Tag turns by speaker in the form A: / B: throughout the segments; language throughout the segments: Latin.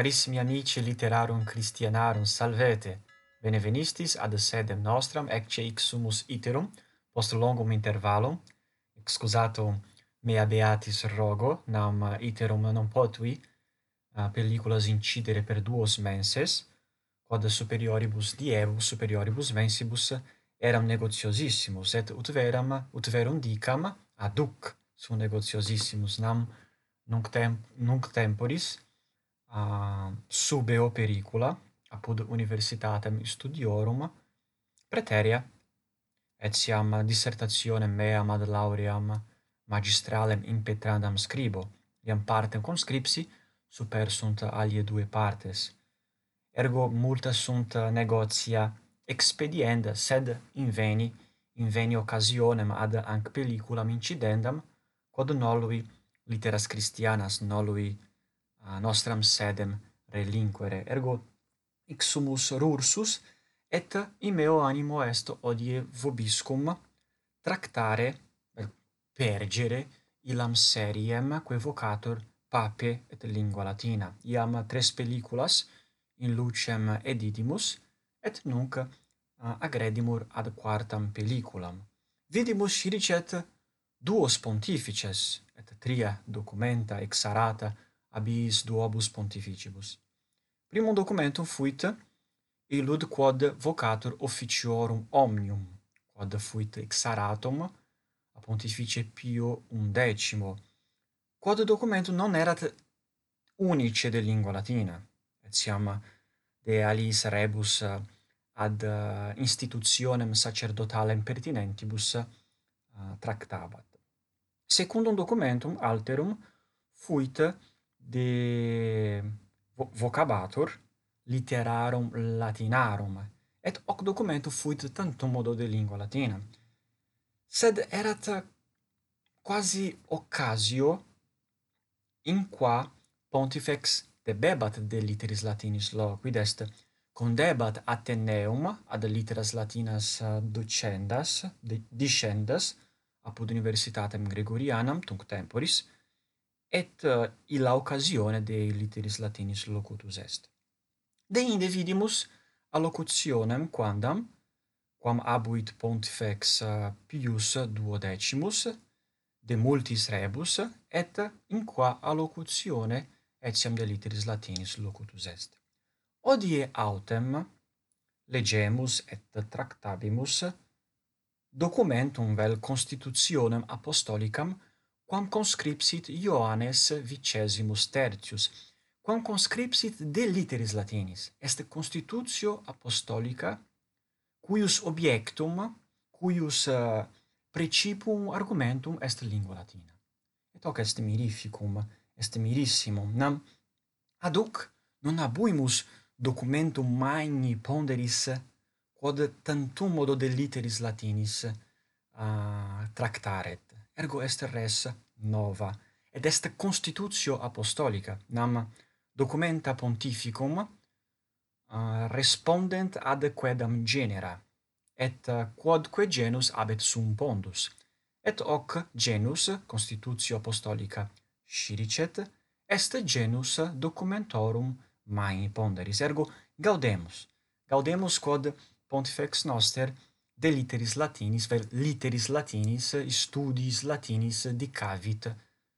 A: Carissimi amici literarum Christianarum, salvete! Benevenistis ad sedem nostram, ecce ixumus iterum, post longum intervallum, excusato mea beatis rogo, nam iterum non potui uh, pelliculas incidere per duos menses, quod superioribus diebus superioribus mensibus eram negociosissimus, et ut veram, ut verum dicam, aduc sum negociosissimus, nam nunc, tem nunc temporis, uh, sub eo pericula apud universitatem studiorum preteria etiam dissertationem meam ad lauream magistralem impetrandam scribo iam partem conscripsi super sunt alie due partes. Ergo multa sunt negotia expedienda sed inveni inveni occasionem ad anc pelliculam incidendam quod nollui litteras Christianas nollui a nostram sedem relinquere. Ergo ixumus rursus et in meo animo est odie vobiscum tractare pergere ilam seriem quae vocator pape et lingua latina. Iam tres pelliculas in lucem edidimus et nunc agredimur ad quartam pelliculam. Vidimus siricet duos pontifices et tria documenta exarata abis duobus pontificibus. Primum documentum fuit illud quod vocatur officiorum omnium, quod fuit exaratum a pontifice Pio undecimo, quod documentum non erat unice de lingua latina, et siam de alis rebus ad institutionem sacerdotalem pertinentibus uh, tractabat. Secundum documentum alterum fuit de vocabatur literarum latinarum, et hoc documento fuit tantum modo de lingua latina. Sed erat quasi occasio in qua pontifex debebat de litteris latinis loquid est condebat Ateneum ad litteras latinas docendas, de, discendas, apud universitatem Gregorianam, tunc temporis, et uh, illa occasione de litteris latinis locutus est. De inde vidimus allocutionem quandam, quam abuit pontifex uh, Pius duodecimus, de multis rebus, et in qua allocutione etiam de litteris latinis locutus est. Odie autem legemus et tractabimus documentum vel constitutionem apostolicam quam conscripsit Ioannes vicesimus tertius, quam conscripsit de literis latinis, est constitutio apostolica, cuius objectum, cuius uh, argumentum est lingua latina. Et hoc est mirificum, est mirissimum, nam ad hoc non abuimus documentum magni ponderis quod tantum modo de literis latinis uh, tractaret ergo est res nova, et est constitutio apostolica, nam documenta pontificum uh, respondent ad quedam genera, et uh, quodque genus habet sum pondus, et hoc genus constitutio apostolica. Sciricet, est genus documentorum mai ponderis, ergo gaudemus, gaudemus quod pontifex noster de literis latinis ver literis latinis studiis latinis dicavit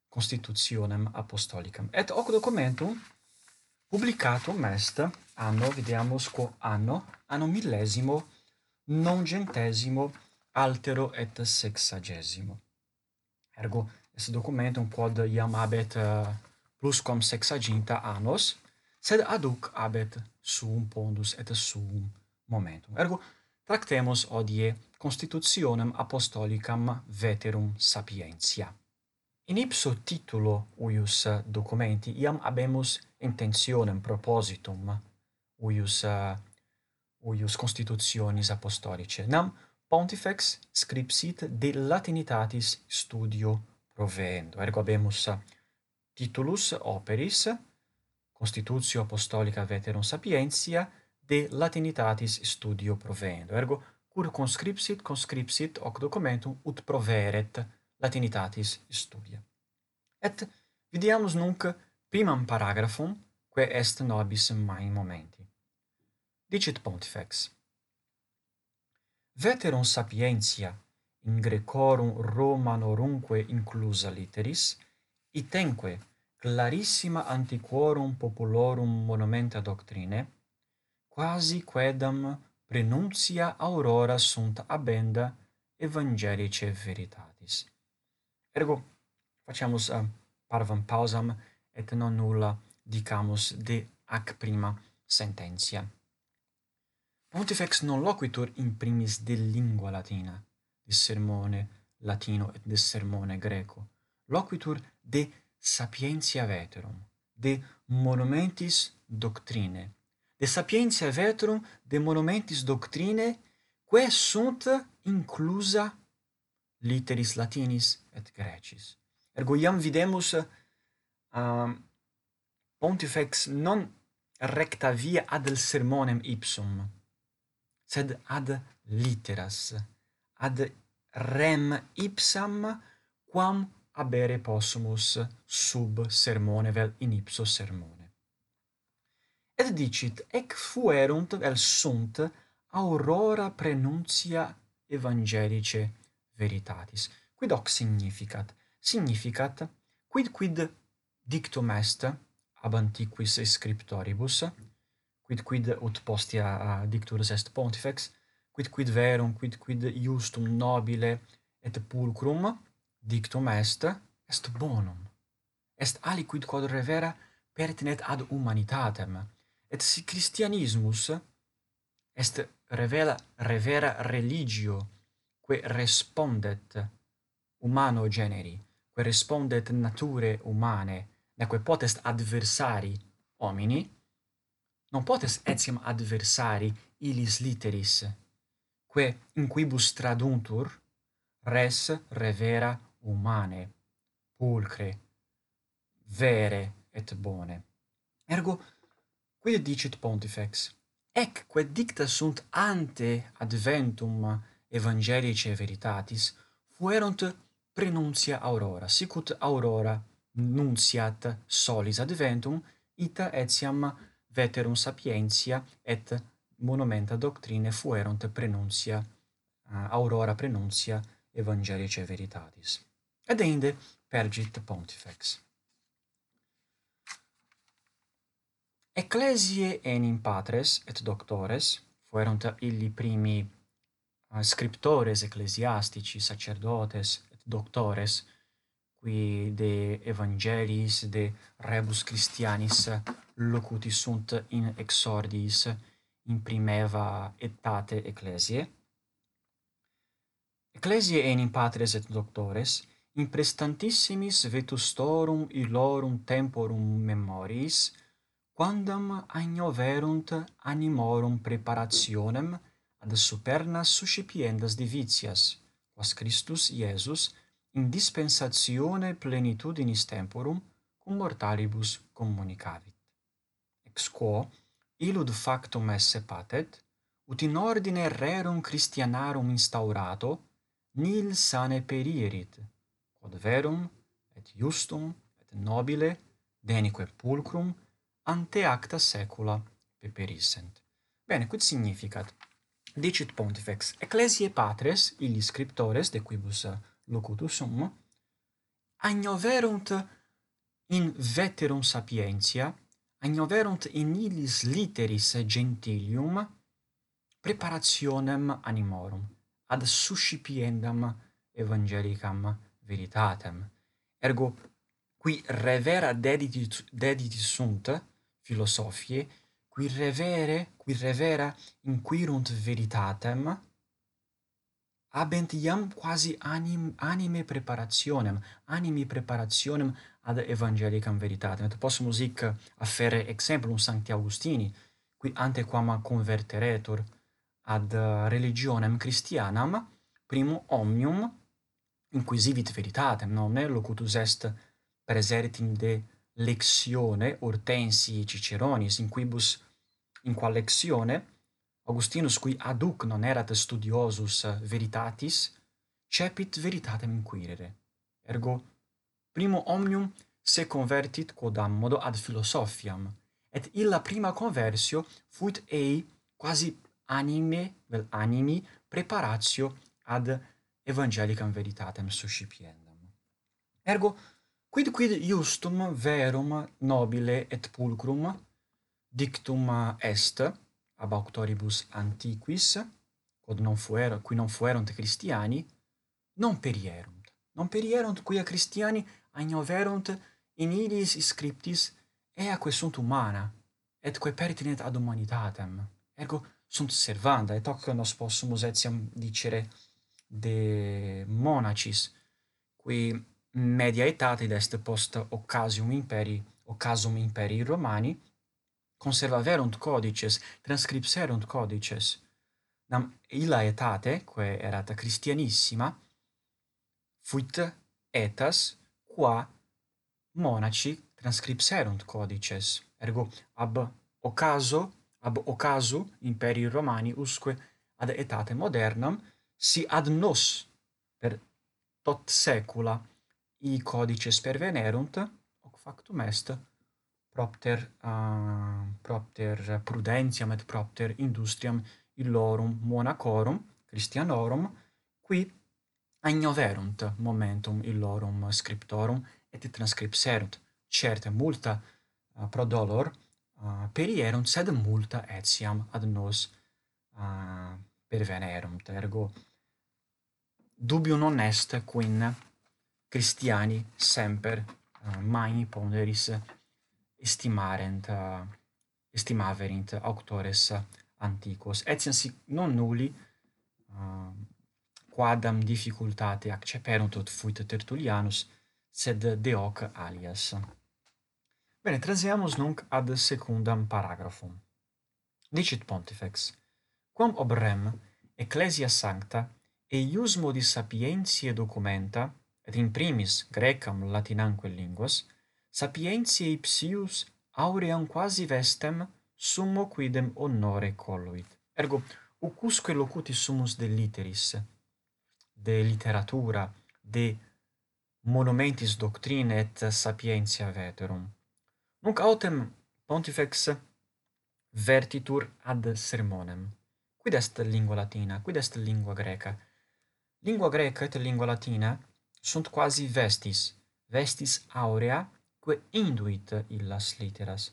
A: constitutionem apostolicam. Et hoc documentum publicatum est anno videamus quo anno anno millesimo nongentesimo altero et sexagesimo ergo est documentum quod iam habet eh, uh, plusquam sexaginta annos sed aduc habet sum pondus et suum momentum. Ergo Tractemus hodie Constitutionem Apostolicam Veterum Sapientia. In ipso titulo uius documenti iam habemus intentionem propositum uius uh, uius constitutionis apostolicae nam pontifex scripsit de latinitatis studio provendo ergo habemus titulus operis constitutio apostolica veterum sapientia de latinitatis studio provendo. Ergo, cur conscripsit, conscripsit hoc documentum, ut proveret latinitatis studia. Et vidiamus nunc primam paragrafum, quae est nobis mai momenti. Dicit Pontifex. Veteron sapientia in Grecorum Romanorumque inclusa literis, itenque clarissima antiquorum populorum monumenta doctrine, quasi quedam prenuntia aurora sunt abenda evangelice veritatis. Ergo, faciamus eh, uh, parvam pausam et non nulla dicamus de ac prima sententia. Pontifex non loquitur in primis de lingua latina, de sermone latino et de sermone greco, loquitur de sapientia veterum, de monumentis doctrine, de sapientia veterum de monumentis doctrine, quae sunt inclusa literis latinis et grecis. Ergo iam videmus uh, pontifex non recta via ad sermonem ipsum, sed ad literas, ad rem ipsam quam abere possumus sub sermone vel in ipso sermone et dicit ec fuerunt vel sunt aurora prenuntia evangelice veritatis. Quid hoc significat? Significat quid quid dictum est ab antiquis scriptoribus quid quid ut postia dicturus est pontifex quid quid verum quid quid justum nobile et pulcrum dictum est est bonum est aliquid quod revera pertinet ad humanitatem et si Christianismus est revela revera religio quae respondet humano generi quae respondet nature humane, neque potest adversari homini non potest etiam adversari illis literis quae in quibus traduntur res revera humane, pulcre vere et bone. Ergo Quid dicit Pontifex? Ec quae dicta sunt ante adventum evangelice veritatis, fuerunt prenuncia aurora, sicut aurora nunciat solis adventum, ita etiam veterum sapientia et monumenta doctrine fuerunt prenuncia aurora prenuncia evangelice veritatis. Ed ende pergit pontifex. Ecclesiae enim patres et doctores, fuerunt illi primi eh, scriptores ecclesiastici, sacerdotes et doctores, qui de evangelis, de rebus Christianis locuti sunt in exordiis in primeva etate ecclesiae. Ecclesiae enim patres et doctores, in prestantissimis vetustorum illorum temporum memoriis, quandam agnoverunt animorum preparationem ad supernas suscipiendas divitias, quas Christus Iesus in dispensatione plenitudinis temporum cum mortalibus communicavit. Ex quo illud factum esse patet, ut in ordine rerum Christianarum instaurato, nil sane perierit, quod verum et justum et nobile denique pulcrum ante acta saecula peperissent. Bene, quid significat? Dicit pontifex, ecclesiae patres, illi scriptores, de quibus locutus sum, agnoverunt in veterum sapientia, agnoverunt in illis literis gentilium preparationem animorum, ad suscipiendam evangelicam veritatem. Ergo, qui revera dedit, dedit sunt, philosophiae, qui revere, qui revera inquirunt veritatem, habent iam quasi anim, anime preparationem, animi preparationem ad evangelicam veritatem. Et possumus hic affere exemplum Sancti Augustini, qui antequam converteretur ad religionem Christianam, primum omnium inquisivit veritatem, non locutus est preseritim de lectione Hortensii Ciceronis in quibus in qual lectione Augustinus qui aduc non erat studiosus veritatis cepit veritatem inquirere. Ergo primo omnium se convertit quodam modo ad philosophiam et illa prima conversio fuit ei quasi anime vel animi preparatio ad evangelicam veritatem suscipiendam. Ergo Quid quid iustum verum nobile et pulcrum dictum est ab auctoribus antiquis quod non fuero qui non fuerunt Christiani non perierunt. Non perierunt quia Christiani agnoverunt in illis scriptis eaque sunt humana et quae pertinet ad humanitatem. Ergo sunt servanda et hoc nos possumus etiam dicere de monacis qui media aetate est post occasium imperii occasum imperii Romani conservaverunt codices transcripserunt codices. Nam illa aetate quae erat Christianissima fuit etas qua monaci transcripserunt codices. Ergo ab occaso ab occasu imperii Romani usque ad aetate modernam si ad nos per tot saecula i codices pervenerunt hoc factum est propter uh, propter prudentiam et propter industriam illorum monacorum Christianorum qui agnoverunt momentum illorum scriptorum et transcripserunt. Certe multa uh, pro dolor uh, perierunt sed multa etiam ad nos uh, pervenerunt ergo dubium non est quin Christiani semper eh, uh, magni ponderis eh, estimarent uh, eh, estimaverint auctores antiquos etiam si non nulli uh, quadam difficultate acceperunt ut fuit Tertullianus sed de hoc alias Bene, transiamus nunc ad secundam paragrafum. Dicit Pontifex, quam ob rem ecclesia sancta eius modis sapientiae documenta et in primis Grecam Latinamque linguas, sapientiae ipsius auream quasi vestem summo quidem honore colluit. Ergo, ucusque locuti sumus de literis, de literatura, de monumentis doctrine et sapientia veterum. Nunc autem pontifex vertitur ad sermonem. Quid est lingua latina, quid est lingua greca? Lingua greca et lingua latina sunt quasi vestis, vestis aurea, quae induit illas litteras.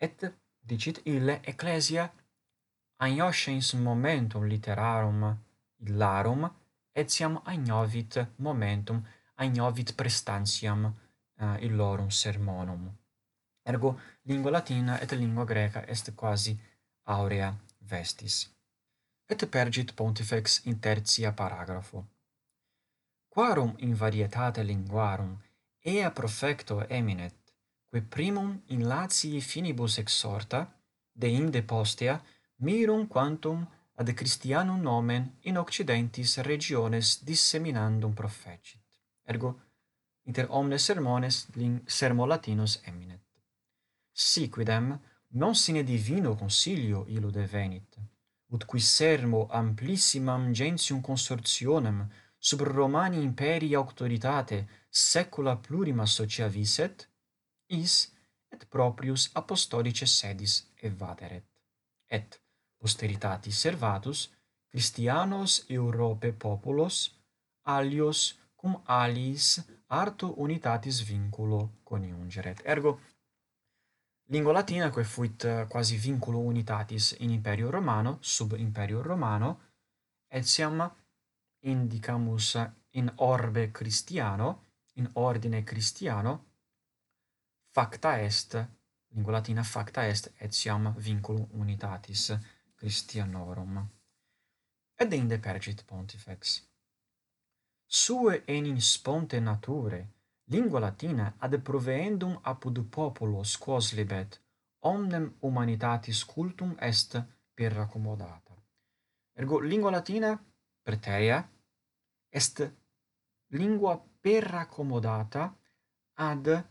A: Et, dicit ille, ecclesia agnoscens momentum literarum illarum, etiam agnovit momentum, agnovit prestantiam uh, illorum sermonum. Ergo, lingua latina et lingua greca est quasi aurea vestis. Et pergit pontifex in tertia paragrafo. Quarum in varietate linguarum ea profecto eminet, qui primum in latii finibus exhorta, deinde postea, mirum quantum ad Christianum nomen in occidentis regiones disseminandum profecit. Ergo, inter omnes sermones lin sermo latinos eminet. Siquidem, non sine divino consilio illo venit, ut qui sermo amplissimam gentium consortionem sub Romani imperii auctoritate saecula plurima socia viset, is et proprius apostolice sedis evaderet. Et posteritatis servatus Christianos Europe populos alios cum aliis arto unitatis vinculo coniungeret. Ergo lingua latina quae fuit eh, quasi vinculo unitatis in imperio romano sub imperio romano etiam indicamus in orbe Christiano, in ordine Christiano, facta est, lingua latina facta est, etiam vinculum unitatis Christianorum. Ed inde pergit pontifex. Sue enim sponte nature, lingua latina ad proveendum apud populos quos libet, omnem humanitatis cultum est per accommodata Ergo lingua latina, preteria, est lingua per accommodata ad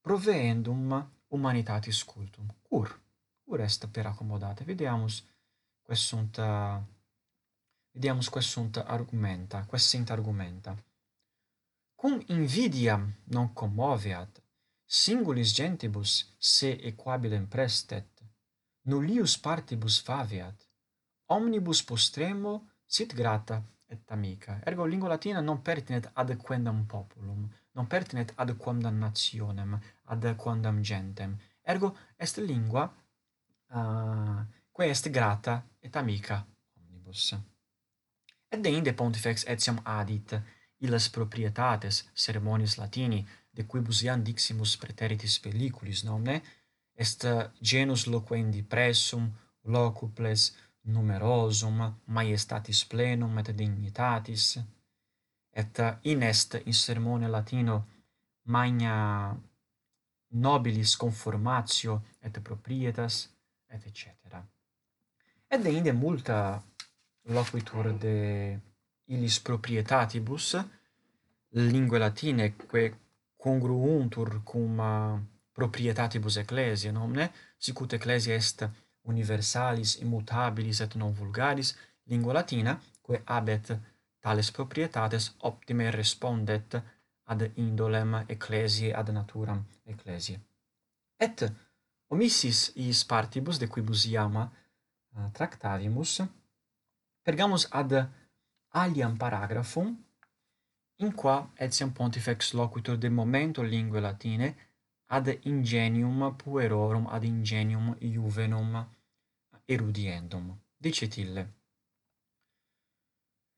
A: proveendum humanitatis cultum. Cur, cur est per accommodata. Videamus quae sunt videamus quae sunt argumenta, quae sint argumenta. Cum invidiam non commoveat, singulis gentibus se equabilem prestet, nullius partibus faviat, omnibus postremo sit grata et amica. Ergo lingua latina non pertinet ad quendam populum, non pertinet ad quondam nationem, ad quondam gentem. Ergo est lingua uh, quae est grata et amica omnibus. Et deinde pontifex etiam adit, illas proprietates ceremonies latini, de quibus iam diximus preteritis pelliculis nomne, est genus loquendi pressum, locuples, numerosum maiestatis plenum et dignitatis. Et in est in sermone latino magna nobilis conformatio et proprietas et cetera. Et de inde multa loquitur de illis proprietatibus lingue latine quae congruuntur cum proprietatibus ecclesiae nomne sic ut ecclesia est universalis, immutabilis et non vulgaris, lingua latina, quae habet tales proprietates optime respondet ad indolem ecclesiae ad naturam ecclesiae. Et omissis iis partibus de quibus iam uh, eh, tractavimus, pergamus ad aliam paragraphum in qua etiam pontifex loquitur de momento linguae latine ad ingenium puerorum ad ingenium juvenum erudiendum. Dicit ille,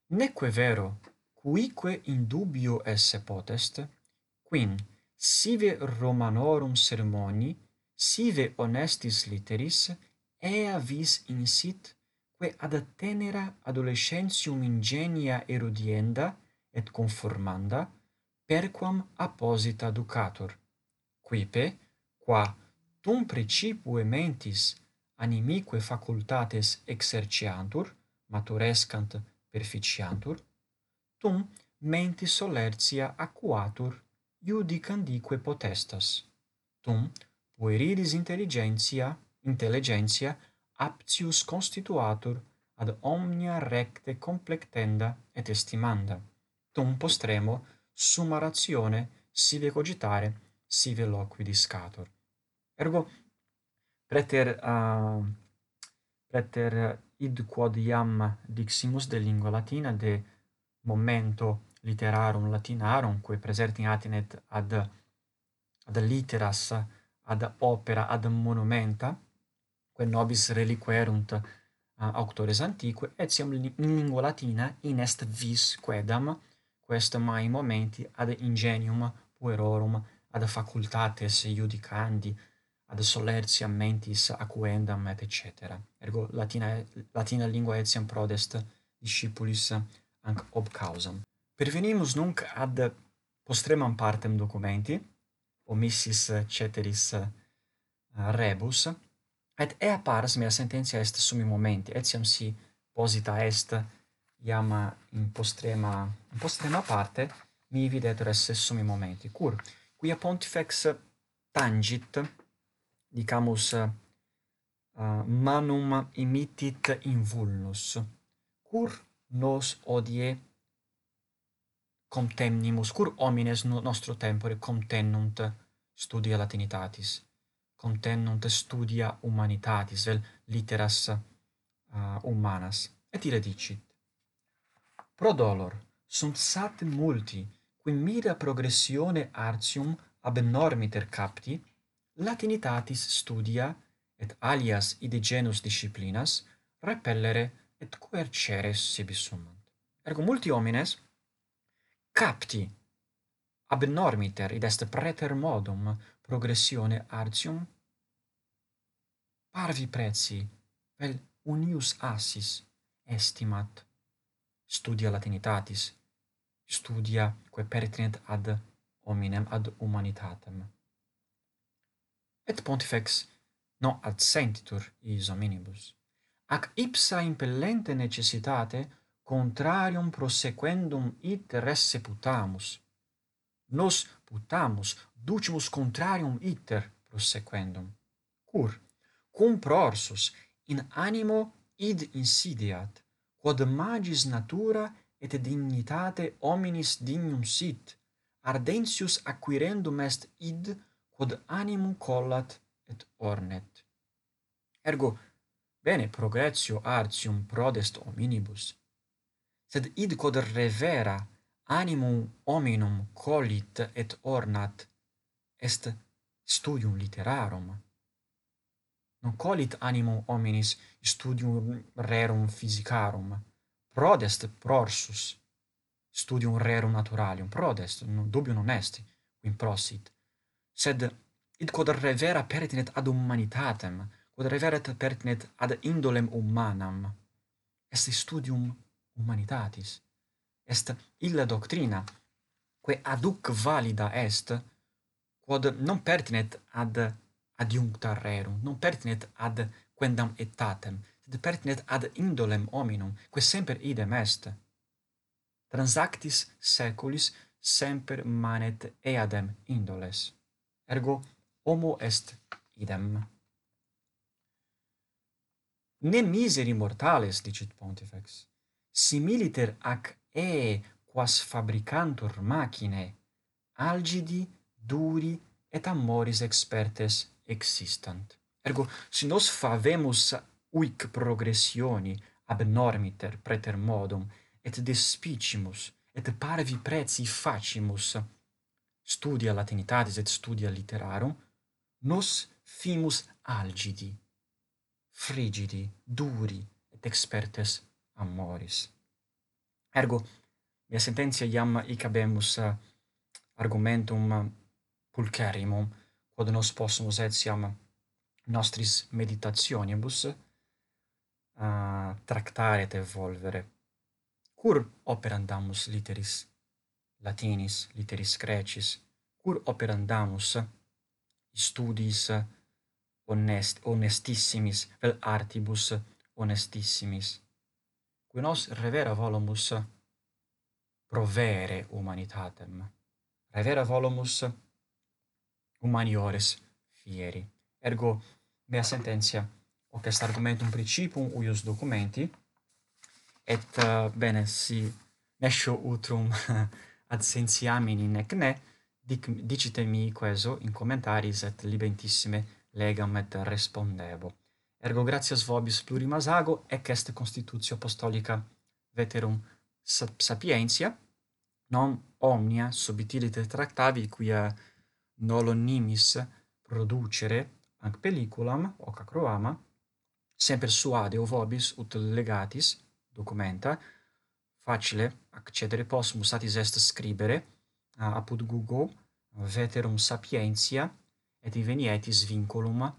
A: Neque vero, cuique in dubio esse potest, quin sive Romanorum sermoni, sive honestis litteris, ea vis insit, que ad tenera adolescentium ingenia erudienda et conformanda, perquam apposita ducator quipe qua tum principue mentis animique facultates exerciantur maturescant perficiantur tum mentis solertia acquatur iudicandique potestas. Tum pueridis intelligentia intelligentia aptius constituatur ad omnia recte complectenda et estimanda. Tum postremo summa ratione sive cogitare sive loquidiscator. Ergo preter uh, preter id quod iam diximus de lingua latina de momento literarum latinarum quae presertim atinet ad ad literas ad opera ad monumenta quae nobis reliquerunt uh, auctores antiquae etiam in lingua latina in est vis quedam quest mai momenti ad ingenium puerorum ad facultates iudicandi, ad solertiam mentis acuendam et cetera. Ergo Latina, Latina lingua etiam prodest discipulis anc ob causam. Pervenimus nunc ad postremam partem documenti, omissis ceteris rebus, et ea pars mea sententia est summi momenti, etiam si posita est iam in postrema, in postrema parte, mi videtur esse summi momenti. Cur, quia pontifex tangit, dicamus, uh, manum imitit invulnus, cur nos odie contemnimus, cur homines nostro tempore contennunt studia latinitatis, contennunt studia humanitatis, vel literas uh, eh, humanas. Et ire dicit, pro dolor sunt sat multi mira progressione artium ab enormiter capti, latinitatis studia, et alias ide genus disciplinas, repellere et coercere sibi sumant. Ergo multi homines capti ab enormiter id est preter modum progressione artium parvi preci vel unius assis estimat studia latinitatis studia quae pertinent ad hominem ad humanitatem. Et pontifex non adsentitur is hominibus. Ac ipsa impellente necessitate contrarium prosequendum it resse putamus nos putamus ducimus contrarium iter prosequendum. Cur? Cum prorsus in animo id insidiat quod magis natura et dignitate hominis dignum sit ardentius acquirendum est id quod animum collat et ornet ergo bene progressio artium prodest hominibus. Sed id quod revera animum hominum collit et ornat est studium literarum. Non collit animum hominis studium rerum physicarum prodest prorsus. Studium rerum naturalium, prodest, non, dubium non est, in prosit, sed id quod revera pertinet ad humanitatem, quod reveret pertinet ad indolem humanam, est studium humanitatis, est illa doctrina, quae aduc valida est, quod non pertinet ad adiuncta rerum, non pertinet ad quendam etatem, sed pertinet ad indolem hominum, quae semper idem est. Transactis seculis semper manet eadem indoles. Ergo homo est idem. Ne miseri mortales, dicit Pontifex, similiter ac e quas fabricantur machinae, algidi, duri, et amoris expertes existant. Ergo, si nos favemus uic progressioni abnormiter preter modum, et despicimus, et parvi preci facimus, studia latinitatis et studia literarum, nos fimus algidi, frigidi, duri, et expertes amoris. Ergo, mea sententia iam icabemus eh, argumentum pulcherimum, quod nos possumus etiam nostris meditationibus, a tractare et evolvere. Cur operandamus literis latinis, literis Grecis, cur operandamus studiis honest, honestissimis, vel artibus honestissimis, qui nos revera volumus provere humanitatem, revera volumus humaniores fieri. Ergo, mea sententia hoc est argumentum principum uius documenti et uh, bene si nescio utrum adsensiamini nec ne dic dicite mi queso in commentaris et libentissime legam et respondebo. Ergo gratias vobis plurimas ago ec est constitutio apostolica veterum sapientia non omnia subtiliter tractavi quia nolo nimis producere anc pelliculam hoc acroama semper suade o vobis ut legatis documenta facile accedere possumus satis est scribere apud Google veterum sapientia et venietis vinculum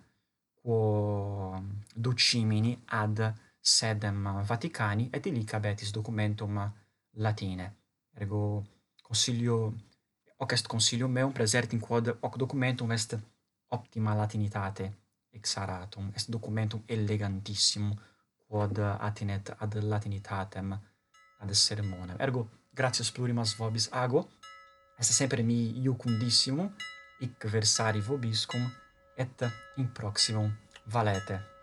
A: quo ducimini ad sedem Vaticani et illic cabetis documentum Latine. Ergo consilio hoc est consilium meum presertim quod hoc documentum est optima Latinitate exaratum, est documentum elegantissimum, quod atinet ad latinitatem, ad sermonem. Ergo, gratias plurimas vobis ago, est semper mi iucundissimo, hic versari vobiscum, et in proximum valete.